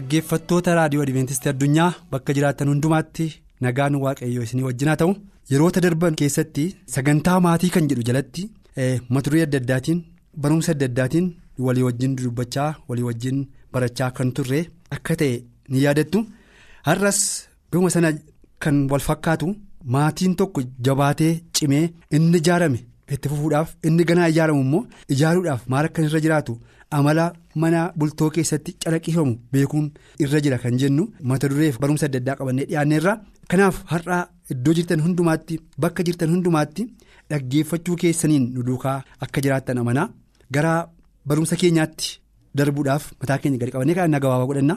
Dhaggeeffattoota raadiyoo Adiveentistii addunyaa bakka jiraattan hundumaatti nagaan waaqayyoo isinii wajjinaa ta'u yeroota darban keessatti sagantaa maatii kan jedhu jalatti mata duree adda addaatiin barumsa adda addaatiin walii wajjin dubbachaa walii wajjin barachaa kan turre akka ta'e ni yaadattu har'as bifuma sana kan wal fakkaatu maatiin tokko jabaatee cimee inni ijaarame itti fufuudhaaf inni ganaa ijaaramu immoo ijaaruudhaaf maal akka irra jiraatu. amala mana bultoo keessatti calaqqifamu beekuun irra jira kan jennu mata dureef barumsa adda addaa qabannee dhiyaanneerra kanaaf har'aa iddoo jirtan hundumaatti bakka jirtan hundumaatti dhaggeeffachuu keessaniin nu duukaa akka jiraattan amanaa gara barumsa keenyaatti darbuudhaaf mataa keenya gadi qabannee kan gabaabaa godhanna.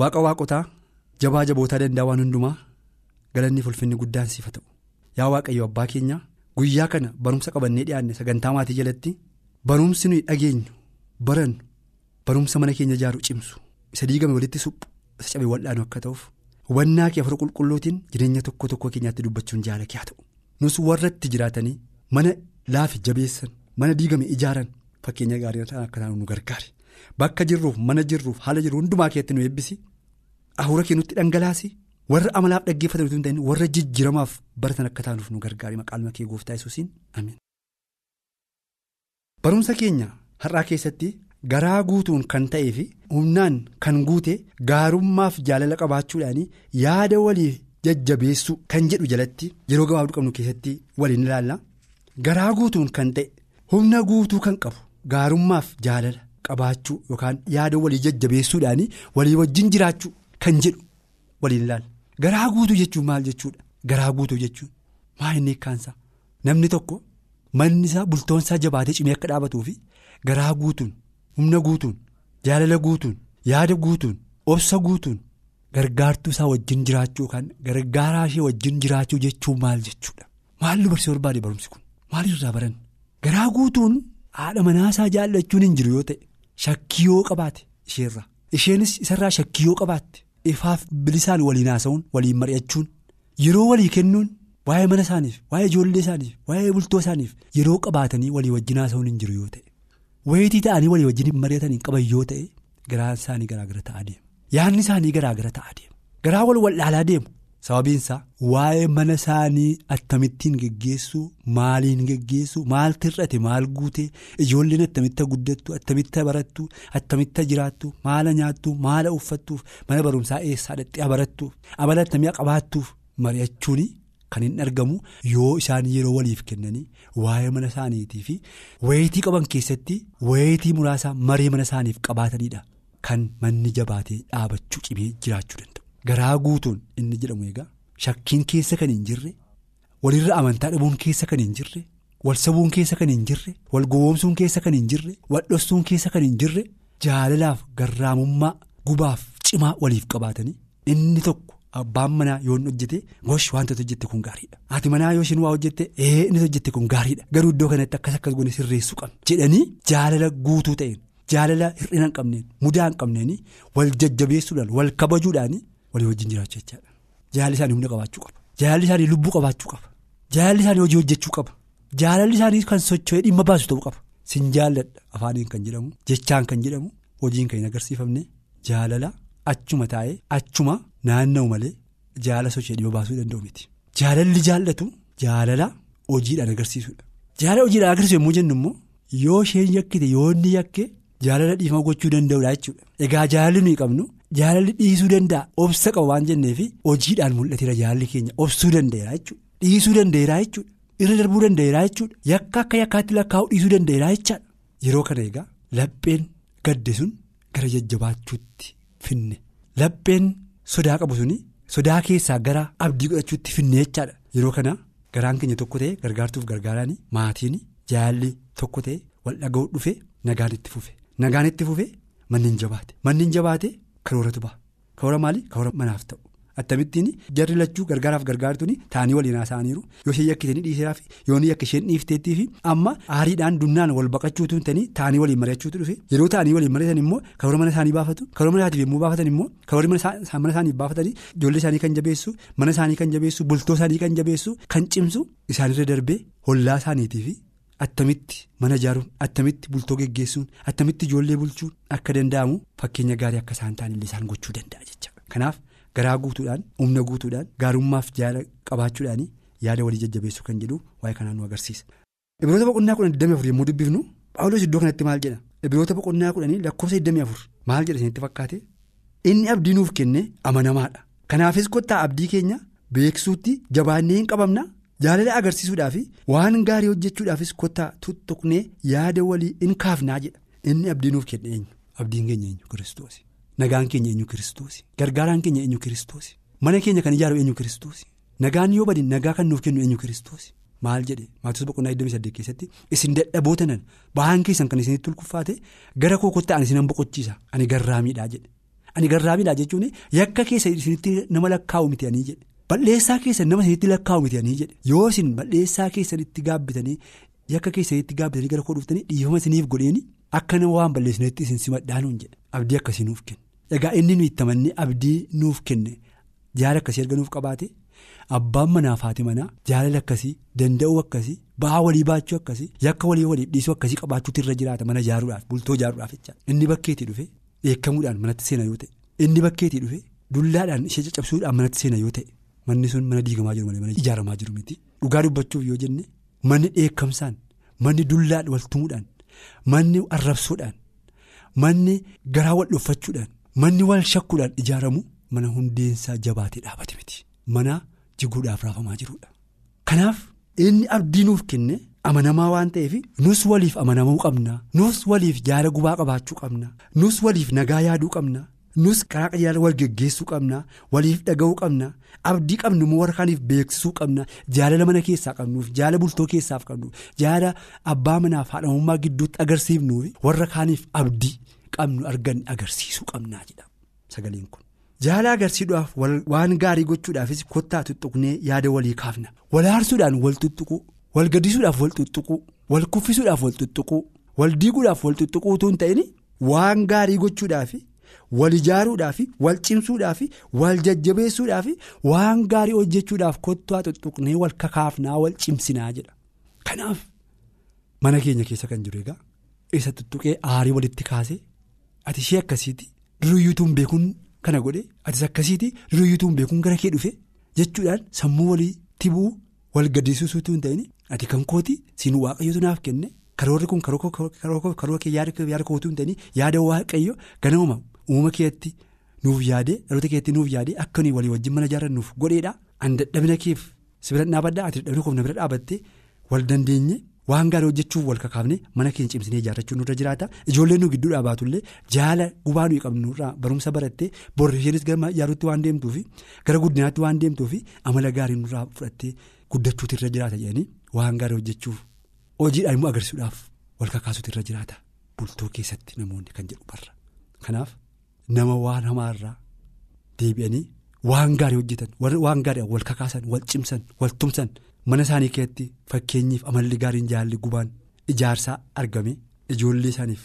waaqa waaqotaa jabaa jabootaa danda'a waan hundumaa galanni ulfinni guddaan siifa ta'u yaa waaqayyo abbaa keenya guyyaa kana barumsa qabannee dhiyaanne sagantaa maatii jalatti. Barumsi nuyi dhageenyu barannu barumsa mana keenya ijaaru cimsu. Isa diigame walitti suphu isa cabee wal'aanu akka ta'uuf. Hubannaa kee afur qulqulluutiin jireenya tokko tokko keenyaatti dubbachuun jaalakee haa ta'u. Nus warratti jiraatanii mana laafi jabeessan mana diigame ijaaran fakkeenya gaarii akka taanu nu gargaare bakka jirruuf mana jirruuf haala jiru hundumaa keetti nu eebbisi. Hafuura kee nutti dhangalaasi. Warra amalaaf dhaggeeffatan warra jijjiiramaaf baratan akka taanuuf nu gargaare maqaan kee gooftaa yesuusiin. Amiin. Barumsa keenya har'aa keessatti garaa guutuun kan ta'ee fi humnaan kan guute gaarummaaf jaalala qabaachuudhaan yaada walii jajjabeessuu kan jedhu jalatti yeroo gabaabduu qabnu keessatti waliin ilaalla. Garaa guutuun kan ta'e humna guutuu kan qabu gaarummaaf jaalala qabaachuu yookaan yaada walii jajjabeessuudhaan walii wajjin jiraachuu kan jedhu waliin ilaalla. Garaa guutuu jechuun maal jechuudha? Garaa guutuu jechuun maa inni kaansaa namni tokko. Manni isaa bultoonsaa jabaatee cimee akka dhaabatuu fi garaa guutuun humna guutuun jaalala guutuun yaada guutuun obsa guutuun gargaartuu isaa wajjin jiraachuu yookaan gargaaraa ishee wajjin jiraachuu jechuun maal jechuudha? Maal nu barsiisuu barbaade barumsi kun? Maalirraa baran garaa guutuun haadha manaasaa jaallachuun hin jiru yoo ta'e shakkii yoo qabaate isheerraa isheenis isarraa shakkii yoo qabaatte. Ifaaf bilisaan waliin haasa'uun waliin mari'achuun yeroo walii kennuun. Waa'ee mana isaaniif waa'ee ijoollee isaaniif waa'ee bultoo isaaniif yeroo qabaatanii walii wajjin haasa'uun hin jiru yoo ta'e wayitii ta'anii walii wajjin mari'atanii qaban yoo ta'e garaan isaanii garaagara ta'aa deemu. Yaadni isaanii garaagara ta'aa deemu. Garaa wal wal'aalaa deemu. Sababiinsaa waa'ee mana isaanii attamittiin geggeessuu maaliin geggeessuu maal tir'ate maal guutee ijoolleen attamitti guddattu attamitti barattu attamitti jiraattu maala nyaattu maala uffattuuf mana barumsaa eessaa dhaqxee barattuuf amala attamii qabaattuuf mari'achuuni. Kan hin argamu yoo isaan yeroo waliif kennanii waa'ee mana isaaniitii fi wayitii qaban keessatti wayitii muraasa maree mana isaaniif qabaatanidha. Kan manni jabaatee dhaabachuu cimee jiraachuu danda'u. Garaa guutuun inni jedhamu egaa shakkiin keessa kan hin jirre walirra amantaa dhabuun keessa kan hin jirre wal sabuun keessa kan hin jirre wal gowwoomsuun keessa kan hin jirre wal dhoksuun keessa kan hin jirre jaalalaaf garraamummaa gubaaf cimaa waliif qabaatanii inni tokko. Abbaan manaa yoo inni hojjete gosh wantoota hojjette kun gaariidha. Haati manaa yoo isheen waa hojjette ee inni hojjette kun gaariidha. Garuu iddoo kanatti akkas akkas goone sirreessuu qabna. Jedhanii jaalala guutuu ta'een jaalala hir'ina hin qabneen mudaa hin qabneen wal jajjabeessuudhaan wal kabajuudhaan walii wajjin jiraachuu jechaadha. Jaalalli isaanii humna qabaachuu qaba. Jaalalli isaanii lubbuu qabaachuu qaba. Jaalalli isaanii hojii hojjechuu qaba. Jaalalli isaanii kan socho'ee dhimma baasu ta'uu qaba. Sin jaalladha afaaniin kan jedhamu jechaan kan jedhamu hojiin kan hin agarsiifamne jaalala achuma taa'ee achuma. Naanna'u malee jaala sochii dhimma baasuu danda'u miti. Jaalalli jaallatu jaalala hojiidhaan agarsiisudha. Jaalala hojiidhaan agarsiisu yommuu jennu immoo yoo isheen yakkite yoo inni yakke jaalala dhiifama gochuu danda'udha jechuudha. Egaa jaalalli nuyi qabnu jaalalli dhiisuu danda'a obsa qaba waan jenneefi hojiidhaan mul'ateera jaalalli keenya obsuu danda'eera jechuudha. Dhiisuu danda'eera jechuudha. Irra darbuu danda'eera jechuudha. Yakka akka yakkaatti lakkaa'uu dhiisuu danda'eera jechaadha. Yeroo kana egaa lapheen gadde sun gara jajjabaachuutti finne lapheen. Sodaa qabu suni sodaa keessaa gara abdii godhachuutti finne jechaadha yeroo kana garaan keenya tokko ta'e gargaartuuf gargaaraan maatiin jaalli tokko ta'e wal dhaga'uu dhufe nagaan itti fufe. Nagaan itti fufe manni hin jabaate manni hin jabaate karooratu ba'a karoora maalii karoora manaaf ta'u. Attamittiin jarri lachuu gargaaraaf gargaartuun taa'anii waliin haasa'aniiru yoo isheen yakkitanii dhiiseeraaf yoon akka isheen dhiifteettii fi amma aariidhaan dunnaan wal baqachuutu ta'anii taa'anii waliin mari'achuutu dhufe yeroo taa'anii waliin mari'atan immoo karoora mana isaanii baafatu karoora mana isaatiif yommuu baafatan immoo karoora mana isaaniif baafatanii ijoollee isaanii kan jabeessu mana isaanii kan jabeessu bultoo isaanii kan jabeessu kan cimsu isaanirra darbee hollaa isaaniitiif attamitti mana ijaaruun attamitti bultoo geggeessuun attamitti ijoollee bulchuun akka danda'amu fakkeenya gaarii akka isaan ta'anillee isaan gochuu danda'a jecha kanaaf. Garaa guutuudhaan humna guutuudhaan gaarummaaf jaala qabaachuudhaan yaada walii jajjabeessuu kan jedhu waa'ee kanaan nu agarsiisa. Ibiroota boqonnaa kudhan 24 yommuu dubbifnu Paawuloos iddoo kanatti maal jedha ibiroota boqonnaa kudhanii lakkoofsa 24 maal jedha isinitti fakkaate inni abdii nuuf kenne amanamaadha. Kanaafis kottaa abdii keenya beeksisuutti jabaannee hin qabamna jaalala agarsiisuudhaaf waan gaarii hojjechuudhaafis kottaa tuttuqnee yaada walii in kaafnaa jedha inni abdii nuuf kenne eenyu abdiin keenya eenyu kiristoos. Nagaan keenya eenyu kiristoos? Gargaaraan keenya eenyu kiristoos? Mana keenya kan ijaaru eenyu kiristoos? Nagaan yoo badin nagaa kan nuuf kennu eenyu kiristoos? Maal jedhe? Maatiyoos boqonnaa 28 keessatti isin dadhaboota nan bahaan keessan kan isinitti tulkuffaate gara koo kottaa ani isinan boqochiisa. Ani garraamiidhaa jedhe. Ani garraamiidhaa jechuun yakka keessa isinitti nama lakkaa'u miti ani jedhe. Balleessaa keessan nama isinitti lakkaa'u miti ani jedhe. Yoo isin balleessaa keessanitti gaabbitanii yakka keessanitti gaabbitanii gara koo dhuftanii dhiifama isiniif godheeni. Akka waan balleessinetti isin simadhaanuun jedhe. Abdii akkasii nuuf kenne egaa inni nuyi itti amannee abdii nuuf kenne jaalala akkasii erga nuuf qabaate abbaan manaa fi manaa jaalala akkasii danda'uu akkasii ba'aa walii baachuu akkasii yakka walii waliif dhiisuu akkasii qabaachuutu irra jiraata mana ijaaruudhaaf bultoo ijaaruudhaaf jecha. Inni bakkeetii dhufe eekkamuudhaan manatti seena yoo ta'e. Inni bakkeetii dhufe dullaadhaan ishee caccabsuudhaan manatti seena yoo ta'e. Manni sun mana diigamaa jiru malee mana ijaaramaa jiru miti. Dhugaa dubbachuuf yoo jenne manni dheekkamsaan manni dullaadhaan wal tumuudhaan. Manni arrabsuudhaan manni garaa wal manni wal shakkuudhaan ijaaramu mana hundeensaa jabaatee dhaabate miti mana jiguudhaaf raafamaa jirudha. Kanaaf inni abdii nuuf kenne amanamaa waan ta'eef nus waliif amanamuu qabna nus waliif jaala gubaa qabaachuu qabna nus waliif nagaa yaaduu qabna nus karaa qajeelaa wal geggeessuu qabna waliif dhaga'uu qabna abdii qabnu immoo warra kaaniif beeksisuu qabna jaalala mana keessaa qabnuuf jaala bultoo keessaaf qabnuuf jaala abbaa manaaf haadhamummaa gidduutti agarsiifnuuf warra kaaniif abdii qabnu argan agarsiisuu qabnaa jedha sagaleen kun. Jaala agarsiisuudhaaf waan gaarii gochuudhaafis kottaa tuttuqnee yaada walii kaafna wal aarsuudhaan wal tuttuquu wal gaddisuudhaaf wal tuttuquu wal kuffisuudhaaf wal tuttuquu wal diiguudhaaf wal tuttuquu utuu hin ta'in waan gaarii gochuudhaaf. wal ijaaruudhaaf wal cimsuudhaaf wal jajjabeessuudhaaf waan gaarii hojjechuudhaaf kottaa tuttuqnee wal kakaafnaa wal cimsinaa jedha kanaaf mana keenya keessa kan jiru egaa isa tuttuqee aarii walitti kaasee ati ishee akkasiiti duruyyuutuun beekuun kana godhe atis akkasiiti duruyyuutuun beekuun gara kee dhufe jechuudhaan sammuu walii tibuu wal gaddisiisuutu hin ta'in ati kan kooti siin waaqayyootu naaf kenne karoorri kun karoora kee yaada kootuu hin ta'in yaada waaqayyo ganama uumama keetti nuuf yaadee dhaloota keetti nuuf yaadee akka nuyi walii wajjin mana ijaarrannuuf godheedha. An dadhabina keef si bira dhaabaddaa ati dadhabina koof na bira dhaabattee wal dandeenye waan gaarii hojjechuuf wal kakaafne mana keenya cimsinee ijaarrachuun nurra jiraata ijoolleen nu gidduu dhaabaatullee jaala gubaa nuyi qabnurraa barumsa barattee borri isheenis gara ijaaruutti waan deemtuufi gara guddinaatti waan deemtuufi amala gaarii nurraa fudhattee guddachuutu irra jiraata jedhanii waan gaarii hojjechuuf hojiidhaan immoo agarsiisuudhaaf wal kakaasuutu irra jiraata bultoo keessatti namoonni kan jedhu barra kanaaf. Nama waan hamaarraa deebi'anii waan gaarii hojjetan waan gaarii wal kakaasan wal cimsan wal tumsan mana isaanii keessatti fakkeenyiif amalli gaariin jaalli gubaan ijaarsaa argame ijoollee isaaniif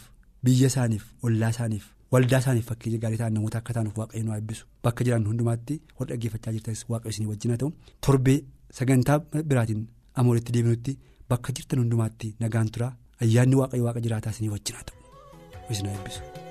biyya isaaniif ollaa isaaniif waldaa isaaniif fakkeenya gaarii ta'an namoota akka taanuuf waaqayyoon waa eebbisu. Bakka jiran hundumaatti wal dhaggeeffachaa jirtanis waaqayyo isinii wajjin haa ta'u. Torbee sagantaa biraatiin amooritti deebinutti bakka jirtan hundumaatti nagaan turaa ayyaanni waaqayyo waaqa jiraataa isinii wajjin haa ta'u. Isin haa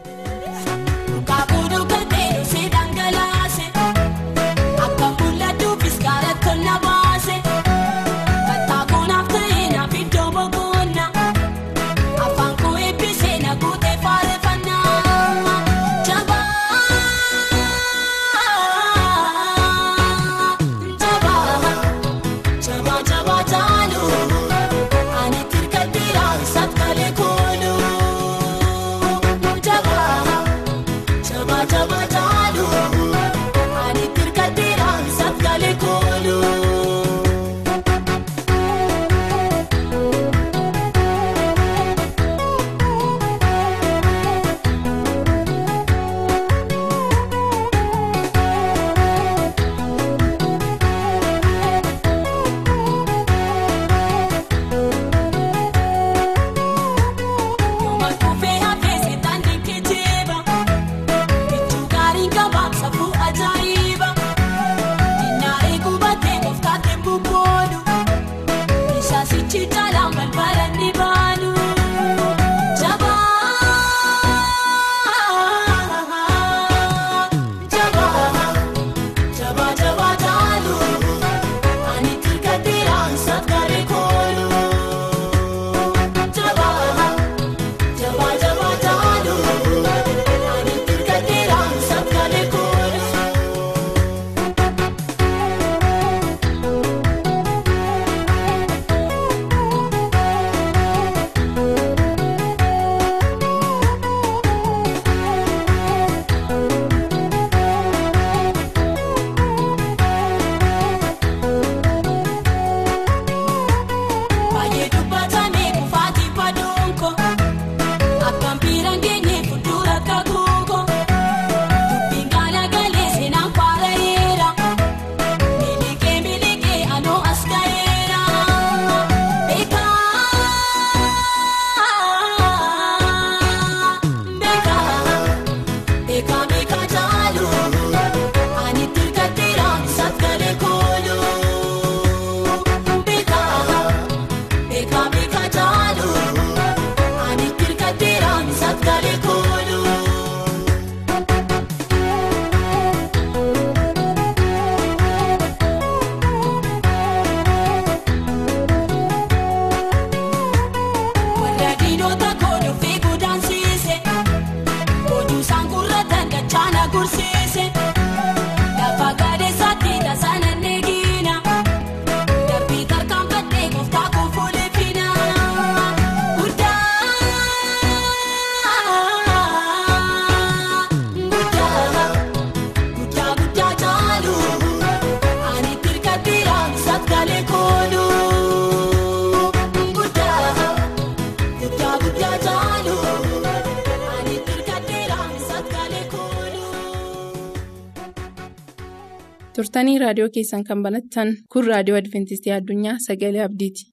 turtanii raadiyoo keessan kan banattan kun raadiyoo adventistii addunyaa sagalee abdiiti.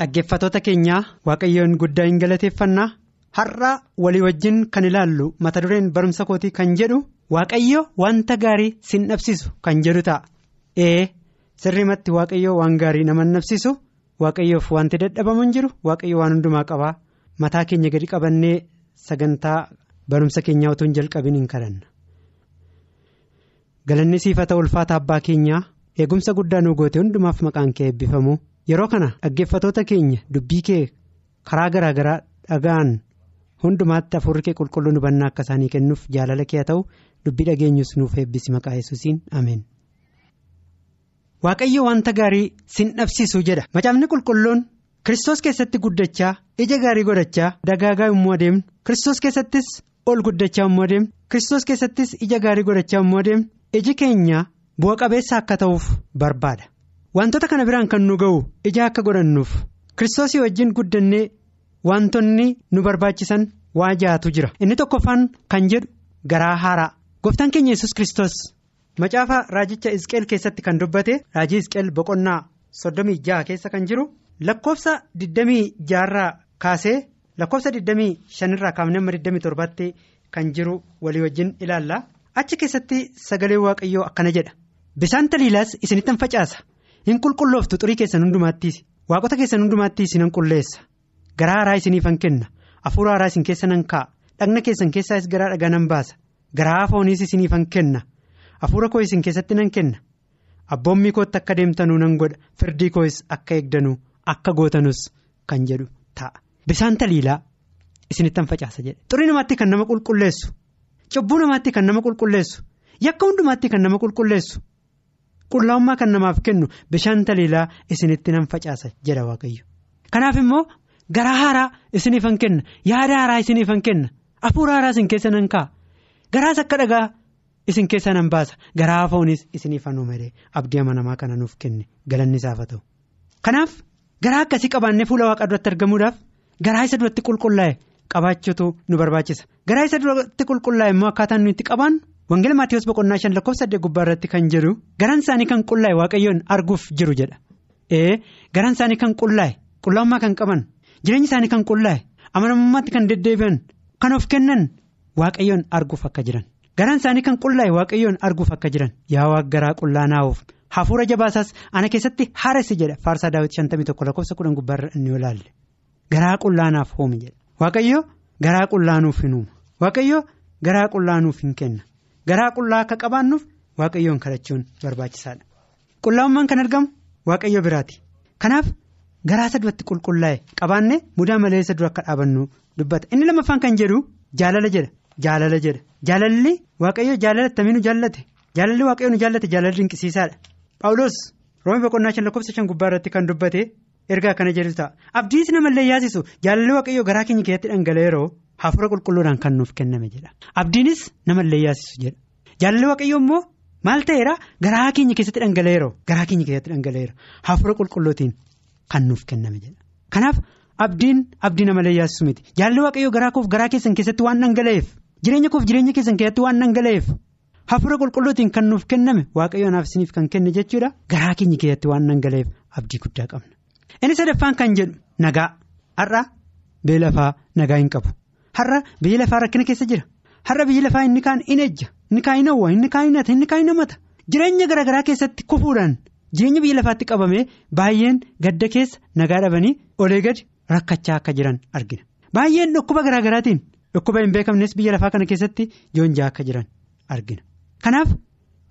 Dhaggeeffatoota keenyaa waaqayyoon guddaa hin galateeffannaa har'a walii wajjin kan ilaallu mata dureen barumsa kootii kan jedhu waaqayyo wanta gaarii sin dhabsisu kan jedhu ta'a. Ee sirrimatti waaqayyo waan gaarii nama dhabsisu waaqayyoof wanti dadhabamu hin jiru waaqayyo waan hundumaa qabaa mataa keenya gadi qabannee sagantaa barumsa keenyaa utuu hin jalqabin hin kadhanna. Galanni siifata ulfaata abbaa keenyaa eegumsa guddaa nu goote hundumaaf maqaan kee eebbifamu. Yeroo kana dhaggeeffatoota keenya dubbii kee karaa garaa garaa dhaga'an hundumaatti hafuurri kee qulqulluun hubannaa akka isaanii kennuuf jaalala kee ta'u dubbii dhageenyus nuuf eebbisi maqaa yesuusiin ameen. Waaqayyo wanta gaarii sin dhabsiisu jedha macaafni qulqulluun Kiristoos keessatti guddachaa ija gaarii godhachaa dagaagaa immoo adeemnu Kiristoos keessattis ol guddachaa immoo adeemnu Kiristoos keessattis ija gaarii godhachaa immoo adeemnu iji keenya bu'a qabeessa akka ta'uuf barbaada. Wantoota kana biraan kan nu ga'u ija akka godhannuuf. Kiristoosii wajjin guddannee wantoonni nu barbaachisan waa jaatu jira. Inni tokkoffaan kan jedhu garaa haaraa. Gooftaan keenya yesus kiristoos macaafa raajicha isqeel keessatti kan dubbate. Raajii isqeel boqonnaa soddomii jaha keessa kan jiru lakkoofsa digdamii jaharraa kaasee lakkoofsa digdamii shanirraa kaafnee amma digdamii torbaatti kan jiru walii wajjin ilaalla. Achi keessatti sagalee waaqayyoo akkana jedha. Bisaan taliilaas isinittan facaasa. hin qulqullooftu xurii keessan hundumaattiis waaqota keessan hundumaattiis nan qulleessa. Garaa haaraa isiniifan kenna. Hafuura haaraa isin keessa nan kaa'a. Dhagna keessan keessaas garaa dhagaa nan baasa. Garaa fooniis isiniifan kenna. Hafuura koo isin keessatti nan kenna. Abboommii kootti akka deemtanuu nan godha. Firdii koos akka eegdanuu akka gootanus kan jedhu ta'a. Bisaan taliilaa isinittan facaasa jedhe. Xurii namaatti kan nama qulqulleessu cubbuu namaatti kan nama qulqulleessu yakka hundumaatti kan nama qulqulleessu. qullaa'ummaa kan namaaf kennu bishaan taliilaa isinitti nan facaasa jedha waaqayyo. Kanaaf immoo garaa haaraa isiniifan kenna yaada haaraa isiniifan kenna hafuura haaraa isin keessa nan kaa'a garaas akka dhagaa isin keessa nan baasa garaa foonis isiniifan uumee abdii amanamaa kana nuuf kenne galanni isaaf haa ta'u garaa akkasii qabaannee fuula waaqa duratti argamuudhaaf garaa isa duratti qulqullaa'e qabaachuutu nu barbaachisa garaa isa duratti qulqullaa'e immoo akkaataan nuyi itti qabaannu. Wangeela Maatiyoos boqonnaa shan lakkoofsa saddeet gubbaa irratti kan jedhu garaan isaanii kan qullaa'e waaqayyoon arguuf jiru jedha. Ee garaan isaanii kan qullaa'e qullaa'ummaa kan qaban jireenyi isaanii kan qullaa'e amanamummaatti kan deddeebi'an kan of kennan waaqayyoon arguuf akka jiran garaan isaanii kan qullaa'e waaqayyoon arguuf akka jiran yaa waaqa garaa qullaa naa'uuf hafuura jabaasaas ana keessatti haaresse jedha faarsaa daawwiti shantamii tokko lakkoofsa kudhan gubbaarra inni olaalle garaa qullaa naaf hoome jedha waaqayyo garaa qullaa nuuf hin uuma waaqayyo garaa qullaa nuuf hin kenna. Garaa qullaa akka qabaannuuf waaqayyoon kadhachuun barbaachisaadha. Qullaa'ummaan kan argamu waaqayyo biraati. Kanaaf garaa isa duratti qulqullaa'e qabaanne mudaa malee isa dura akka dhaabannu dubbata. Inni lamaffaan kan jedhu jaalala jedha. Jaalala jedha. Jaalalli waaqayyo jaalala attamiin nu jaallate. Jaalalli waaqayyo nu jaallate jaalala dinqisiisaadha paawuloos roomii boqonnaa shan lakkoofsa shan gubbaa irratti kan dubbate ergaa kana jedhu ta'a abdiis namallee yaasisu jaalalli waaqayyo garaa keenya keessatti dhangala'eeroo hafuura qulqulluudhaan kan nuuf kenname jedha. Abdiinis namallee yaasisu jedha. Jaalalli waaqayyo immoo maal ta'eera? Garaa keenya keessatti dhangala'eeroo garaa keenya keessatti dhangala'eera hafuura qulqulluutiin kan nuuf kenname jedha. Kanaaf abdiin abdii namallee yaasisu miti. Jaalalli waaqayyo garaa koof garaa keessan keessatti waan dhangala'eef jireenya koof jireenya keessan keessatti waan dhangala'eef hafuura qulqulluutiin kan nuuf kenname waaqayyo naaf isiniif kan kenne jechuudha. Garaa keenya keessatti waan dhangala'eef abdii guddaa qabna. inni sadaffaan kan jedhu nagaa. Har'a biyya lafaa nagaa hin qabu. Har'a biyya lafaa rakkina keessa jira. Har'a biyya lafaa inni kaan in ejja. Inni kaan in hawwa inni kaan in hata inni kaan in hamata jireenya garaagaraa keessatti kufuudhaan jireenya biyya lafaatti qabamee baay'een gadda keessa nagaa dhabanii olee gadi rakkachaa akka jiran argina. Baay'een dhukkuba garaagaraatiin dhukkuba hin beekamnes biyya lafaa kana keessatti joonjaa akka jiran argina kanaaf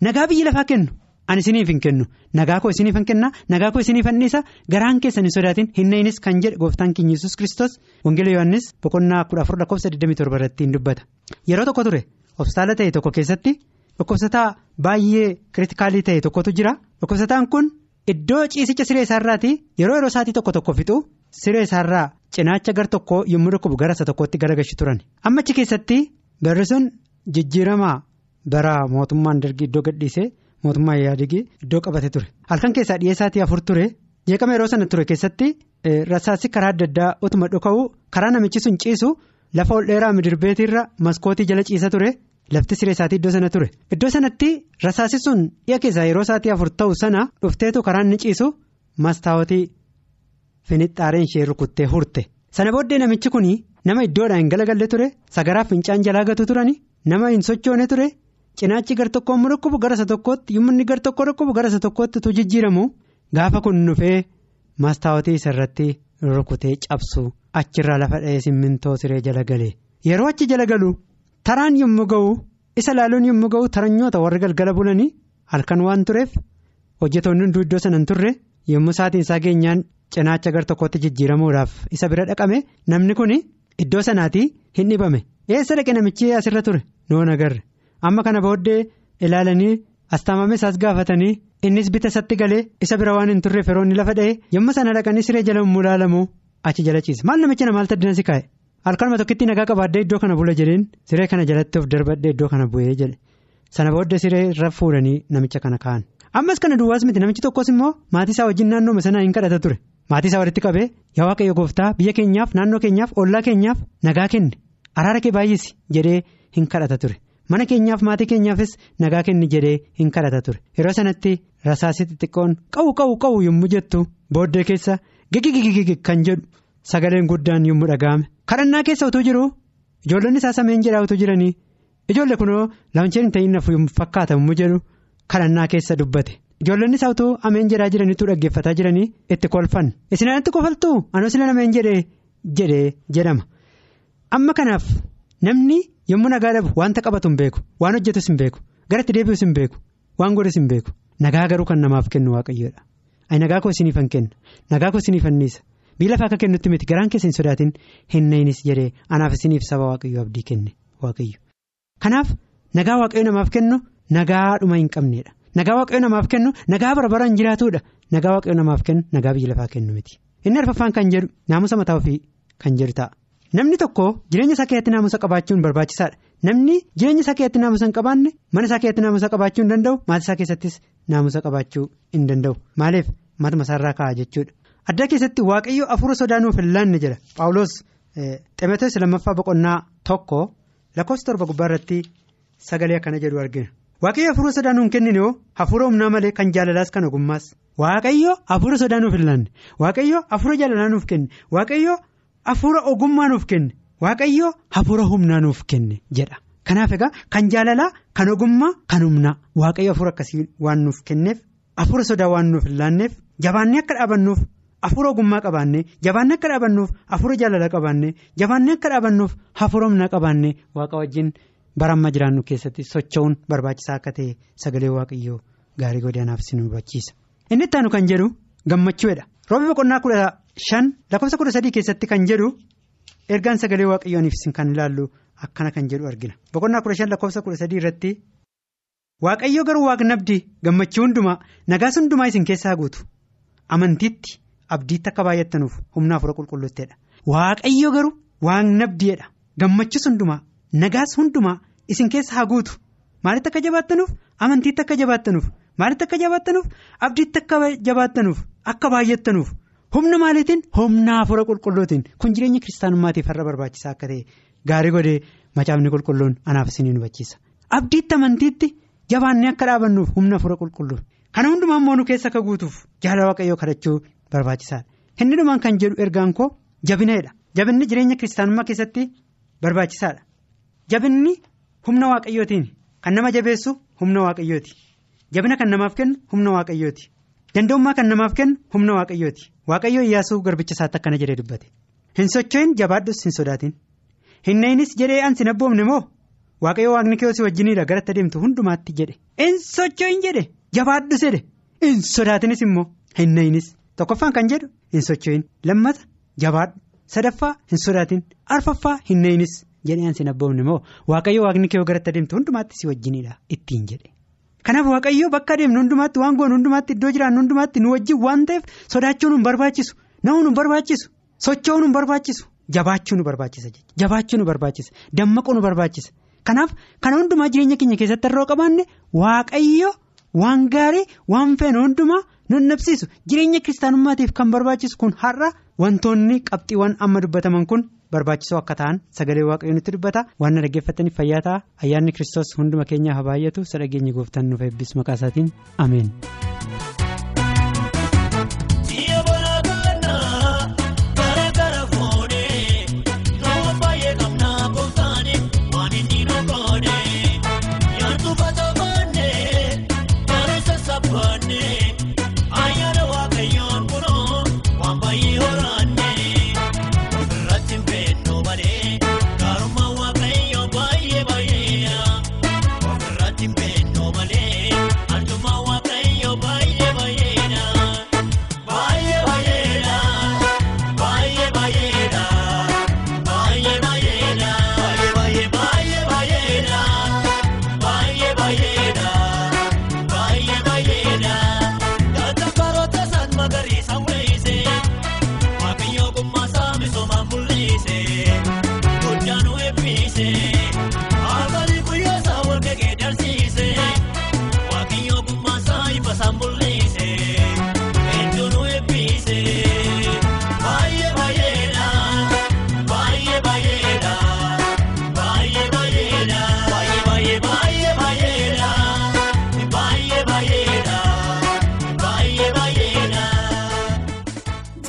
nagaa biyya lafaa kennu. ani isiniif hin kennu. Nagaa koo isiniif hin kenna nagaa koo isiniif anniisa garaan keessan hin sodaatin. Hin kan jedhe gooftaan keenya yesus kristos wangeela yohannis boqonnaa kudha afur lakkoofsa 27 irratti hin dubbata. Yeroo tokko ture hospitaala ta'e tokko keessatti dhukkubsataa baay'ee kiritikaalii ta'e tokkotu jira. Dhukkubsataan kun iddoo ciisicha siree isaarraati yeroo yeroo isaatii tokko tokko fixu siree isaarraa cinaacha gar tokko yommuu dhukkubu gara isa tokkotti garagalchu turan. Ammachi keessatti barri sun jijjiiramaa bara mootummaan dargii iddoo gadhiisee. mootummaa yaadigi iddoo qabate ture halkan keessaa dhiyeessaatii afur ture jeeqama yeroo sana ture keessatti rasaasni karaa adda addaa utuma dhuka'u karaa namichi sun ciisu lafa ol dheeraa midirbeetiirra maskootii jala ciisa ture lafti siree isaatii iddoo sana ture iddoo sanatti rasaasni sun dhiya keessaa yeroo isaatii afur ta'u sana dhufteetu karaan ni ciisu mastaawotii finixxaareen ishee rukuttee hurte sana booddee namichi kun nama iddoodhaa hin galagalle ture sagaraaf fincaan jalaa gatu turani nama hin sochoone ture. Cinaachi gar tokko immoo dhukkubu gara isa tokkootti yommuu inni gar tokko dhukkubu gara isa tokkootti tu jijjiiramu gaafa kun dhufee mastaawotii isa irratti rukutee cabsu achirraa lafa dha'ee simmintoo siree jala galee yeroo achi jala galu taraan yommuu ga'u isa laaluun yommuu ga'u taranyoota warri galgala bulanii halkan waan tureef hojjetoonni hunduu iddoo sana hin turre yommuu saatiin isaa geenyaan cinaacha gar tokkotti jijjiiramuudhaaf isa bira dhaqame namni kun iddoo sanaatii hin dhibame. Eessa dhaqe namichi asirra ture? Noon agarre. Amma kana booddee ilaalanii astaamame isaas gaafatanii innis bita isatti galee isa bira waan hin turreef yeroo inni lafa dha'e. Yommuu sana dhaqanii siree jala yommuu ilaalamu achi jala ciise. Maal namicha na maal taddina si kaa'e? Halkanuma tokkitti nagaa qabaadde iddoo kana bula jedheen siree kana jalatti of darbadde iddoo kana bu'ee jedhe sana booddee siree irra fuudhanii namicha kana kaa'an ammas kana duwwaas miti. Namichi tokkos immoo maatii isaa wajjin naannoo sanaa hin kadhata ture. Maatii isaa walitti qabee yaa waaqayyo gooftaa biyya keenyaaf naannoo keenyaaf ollaa keenyaaf nagaa kenne. Araara kee baay'isi jedhee hin kadhata ture. Mana keenyaaf maatii keenyaafis nagaa kenni jedhee hin kadhata ture. Yeroo sanatti rasaasii xixiqqoon qawu qawu qawu yommuu jettu booddee keessa gigigigigi kan jedhu sagaleen guddaan yommuu dhaga'ame. Kadhannaa keessa utuu jiru ijoollonni isaa sameen jedhaa utuu jiranii ijoolle kunoo laancheen ta'in nafu fakkaata yommuu jedhu kadhannaa keessa dubbate. Ijoollonni isaa utuu ameen jedhaa jiraniitu dhaggeeffataa jiranii itti kolfan. Isin anatti kofaltuu? Anoo sila nameen jedhee jedhee jedhama. Amma kanaaf namni. Yommuu nagaa dhabu wanta qabatu hin beeku waan hojjetus hin beeku gara itti deebi'us hin beeku waan godhus hin beeku. Nagaa garuu kan namaaf kennu waaqayyoodha. Ani nagaa koo isiniif hin kenna nagaa koo isiniif anniisa biyya lafaa akka kennutti miti garaan keessa hin sodaatin. Hin na'inis jedhee anaaf isiniif saba waaqayyoo abdii kenne waaqayyo. Kanaaf nagaa waaqayyo namaaf kennu nagaa dhuma hin qabneedha. Nagaa waaqayyo namaaf kennu nagaa bara hin jiraatudha nagaa waaqayyo namaaf kennu nagaa biyya lafaa kennu miti. Inni arfaffaan kan jedhu naamusa mataa ofii kan jedhu ta'a. Namni tokko jireenya isaa keessatti naamusa qabaachuun barbaachisaadha. Namni jireenya isaa keessatti naamusa hin qabaanne mana isaa keessatti naamusa qabaachuu hin danda'u maatii isaa keessattis naamusa qabaachuu hin danda'u. Maaliif? Matuma isaarraa ka'a jechuudha. Addaa keessatti waaqayyo afuura sodaa nuuf hin laanne jedha paawuloos ximotewos lammaffaa boqonnaa tokko lakkoofsa torba gubbaa irratti sagalee akkana jedhu argina. Waaqayyo afuura sodaa nuuf kennine yoo hafuura humnaa malee kan jaalalaas kan ogummaas. Waaqayyo afuura sodaa nuuf hin laanne. Waaqayyo afuura jaalalaa nuuf kenne. Waaqayyo. Hafuura ogummaa nuuf kenne waaqayyo hafuura humnaa nuuf kenne jedha Kanaaf egaa kan jaalalaa kan ogummaa kan humnaa waaqayyo hafuura akkasii waan nuuf kenneef hafuura sodaa waan nuuf laanneef jabaannee akka dhaabannuuf hafuura ogummaa qabaannee jabaannee akka dhaabannuuf hafuura jaalalaa qabaannee jabaannee akka dhaabannuuf hafuura humnaa qabaannee waaqa wajjin bara amma jiraannu keessatti socho'uun barbaachisaa akka ta'e sagalee waaqayyoo gaarii godhanaaf si nu hubachiisa. Inni itti aanu kan jedhu gammachuudha. Roobi boqonnaa kudha shan lakkoofsa kudha sadii keessatti kan jedhu ergaan sagalee waaqayyooniif isin kan ilaallu akkana kan jedhu argina. Boqonnaa kudha shan lakkoofsa kudha sadii irratti waaqayyo garuu waaqnabdii gammachuu hundumaa nagaas hundumaa isin keessaa guutu amantiitti abdiitti akka baay'attanuuf humna hafuura qulqulluutteedha. Waaqayyo garuu waaqnabdiidha gammachuus hundumaa nagaas hundumaa isin keessa haa guutu maalitti akka jabaattanuuf amantiitti akka jabaattanuuf maalitti akka jabaattanuuf abdiitti akka jabaattanuuf akka baay'attanuuf humna maaliitiin humna hafuura qulqulluutiin kun jireenya kiristaanummaatiif har'a barbaachisaa akka ta'e gaarii godhee macaafni qulqulluun anaaf isin hubachiisa abdiitti amantiitti jabaannee akka dhaabannuuf humna hafuura qulqulluu kana hundumaa immoo nu keessa akka guutuuf jaalala waaqayyoo kadhachuu barbaachisaadha inni dhumaan kan jedhu ergaan koo jabinadha jabinni jireenya kiristaanummaa keessatti barbaachisaadha. Jabinni humna waaqayyootiin kan nama jabeessu humna waaqayyooti. Jabina kan namaaf kennu humna waaqayyooti. Danda'ummaa kan namaaf kennu humna waaqayyooti. Waaqayyoo Iyyaasuu garbicha isaatti akkana jedhee dubbate. Hin socho'in jabaadhus hin sodaatin. Hin na'inis jedhee ansi hin abboomne moo waaqayyoo waaqni kee si wajjiniidha garatti adeemtu hundumaatti jedhe. Hin socho'in jedhe jabaadhus jedhe hin sodaatinis immoo hin na'inis. Tokkoffaan kan jedhu hin socho'in lammata jabaadhu sadaffaa hin sodaatin arfaffaa hin na'inis. jedhee ansi hin abboomne moo waaqayyo waaqni kee garatti adeemtu hundumaatti si wajjiniidha ittiin jedhe kanaaf waaqayyo bakka adeemnu hundumaatti waan goonu hundumaatti iddoo jiraannu hundumaatti nu wajjin waan ta'eef sodaachuu nu barbaachisu na'uu nu barbaachisu socho'uu nu barbaachisu jabaachuu nu barbaachisa jabaachuu nu barbaachisa dammaquu nu barbaachisa kanaaf kana hundumaa jireenya keenya keessatti har'oo qabaanne waaqayyo waan gaarii waan feene hundumaa nu nabsiisu jireenya kiristaanummaatiif kan barbaachisu kun har'a wantoonni qabxiiwwan amma dubbataman kun. Barbaachisoo akka ta'an sagalee waaqayyoon nutti dubbata waan dhaggeeffataniif fayyaa ta'a ayyaanni kiristoos hunduma keenyaaf haa baay'atu sadhageenya gooftaan nuuf eebbisu maqaa isaatiin ameen.